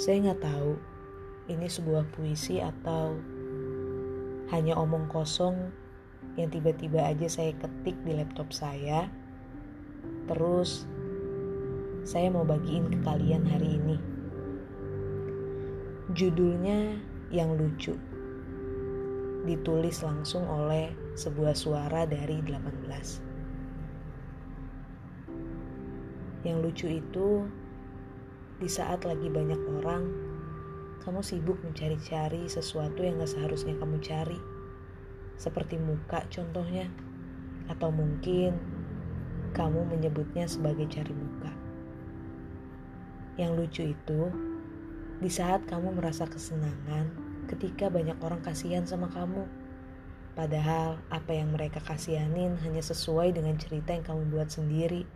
Saya nggak tahu ini sebuah puisi atau hanya omong kosong yang tiba-tiba aja saya ketik di laptop saya. Terus saya mau bagiin ke kalian hari ini. Judulnya yang lucu. Ditulis langsung oleh sebuah suara dari 18. Yang lucu itu di saat lagi banyak orang, kamu sibuk mencari-cari sesuatu yang gak seharusnya kamu cari. Seperti muka contohnya. Atau mungkin kamu menyebutnya sebagai cari muka. Yang lucu itu, di saat kamu merasa kesenangan ketika banyak orang kasihan sama kamu. Padahal apa yang mereka kasihanin hanya sesuai dengan cerita yang kamu buat sendiri.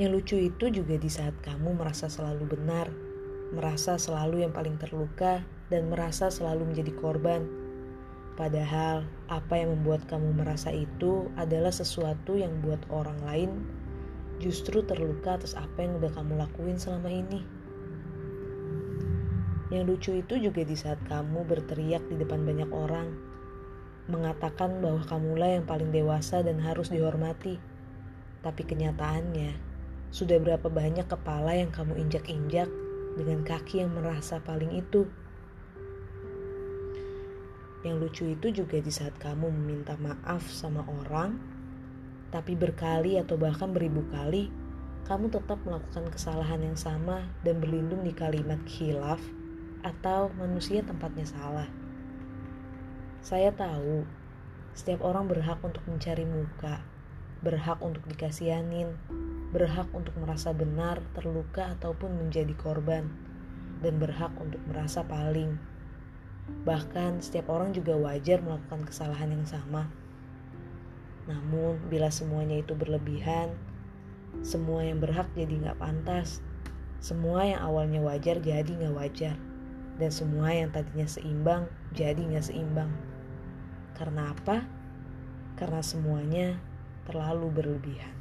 Yang lucu itu juga di saat kamu merasa selalu benar, merasa selalu yang paling terluka, dan merasa selalu menjadi korban. Padahal apa yang membuat kamu merasa itu adalah sesuatu yang buat orang lain justru terluka atas apa yang udah kamu lakuin selama ini. Yang lucu itu juga di saat kamu berteriak di depan banyak orang, mengatakan bahwa kamulah yang paling dewasa dan harus dihormati. Tapi kenyataannya, sudah berapa banyak kepala yang kamu injak-injak dengan kaki yang merasa paling itu? Yang lucu itu juga di saat kamu meminta maaf sama orang, tapi berkali atau bahkan beribu kali, kamu tetap melakukan kesalahan yang sama dan berlindung di kalimat khilaf atau manusia tempatnya salah. Saya tahu, setiap orang berhak untuk mencari muka, berhak untuk dikasihanin, berhak untuk merasa benar, terluka, ataupun menjadi korban, dan berhak untuk merasa paling. Bahkan, setiap orang juga wajar melakukan kesalahan yang sama. Namun, bila semuanya itu berlebihan, semua yang berhak jadi nggak pantas. Semua yang awalnya wajar jadi nggak wajar. Dan semua yang tadinya seimbang jadi nggak seimbang. Karena apa? Karena semuanya terlalu berlebihan.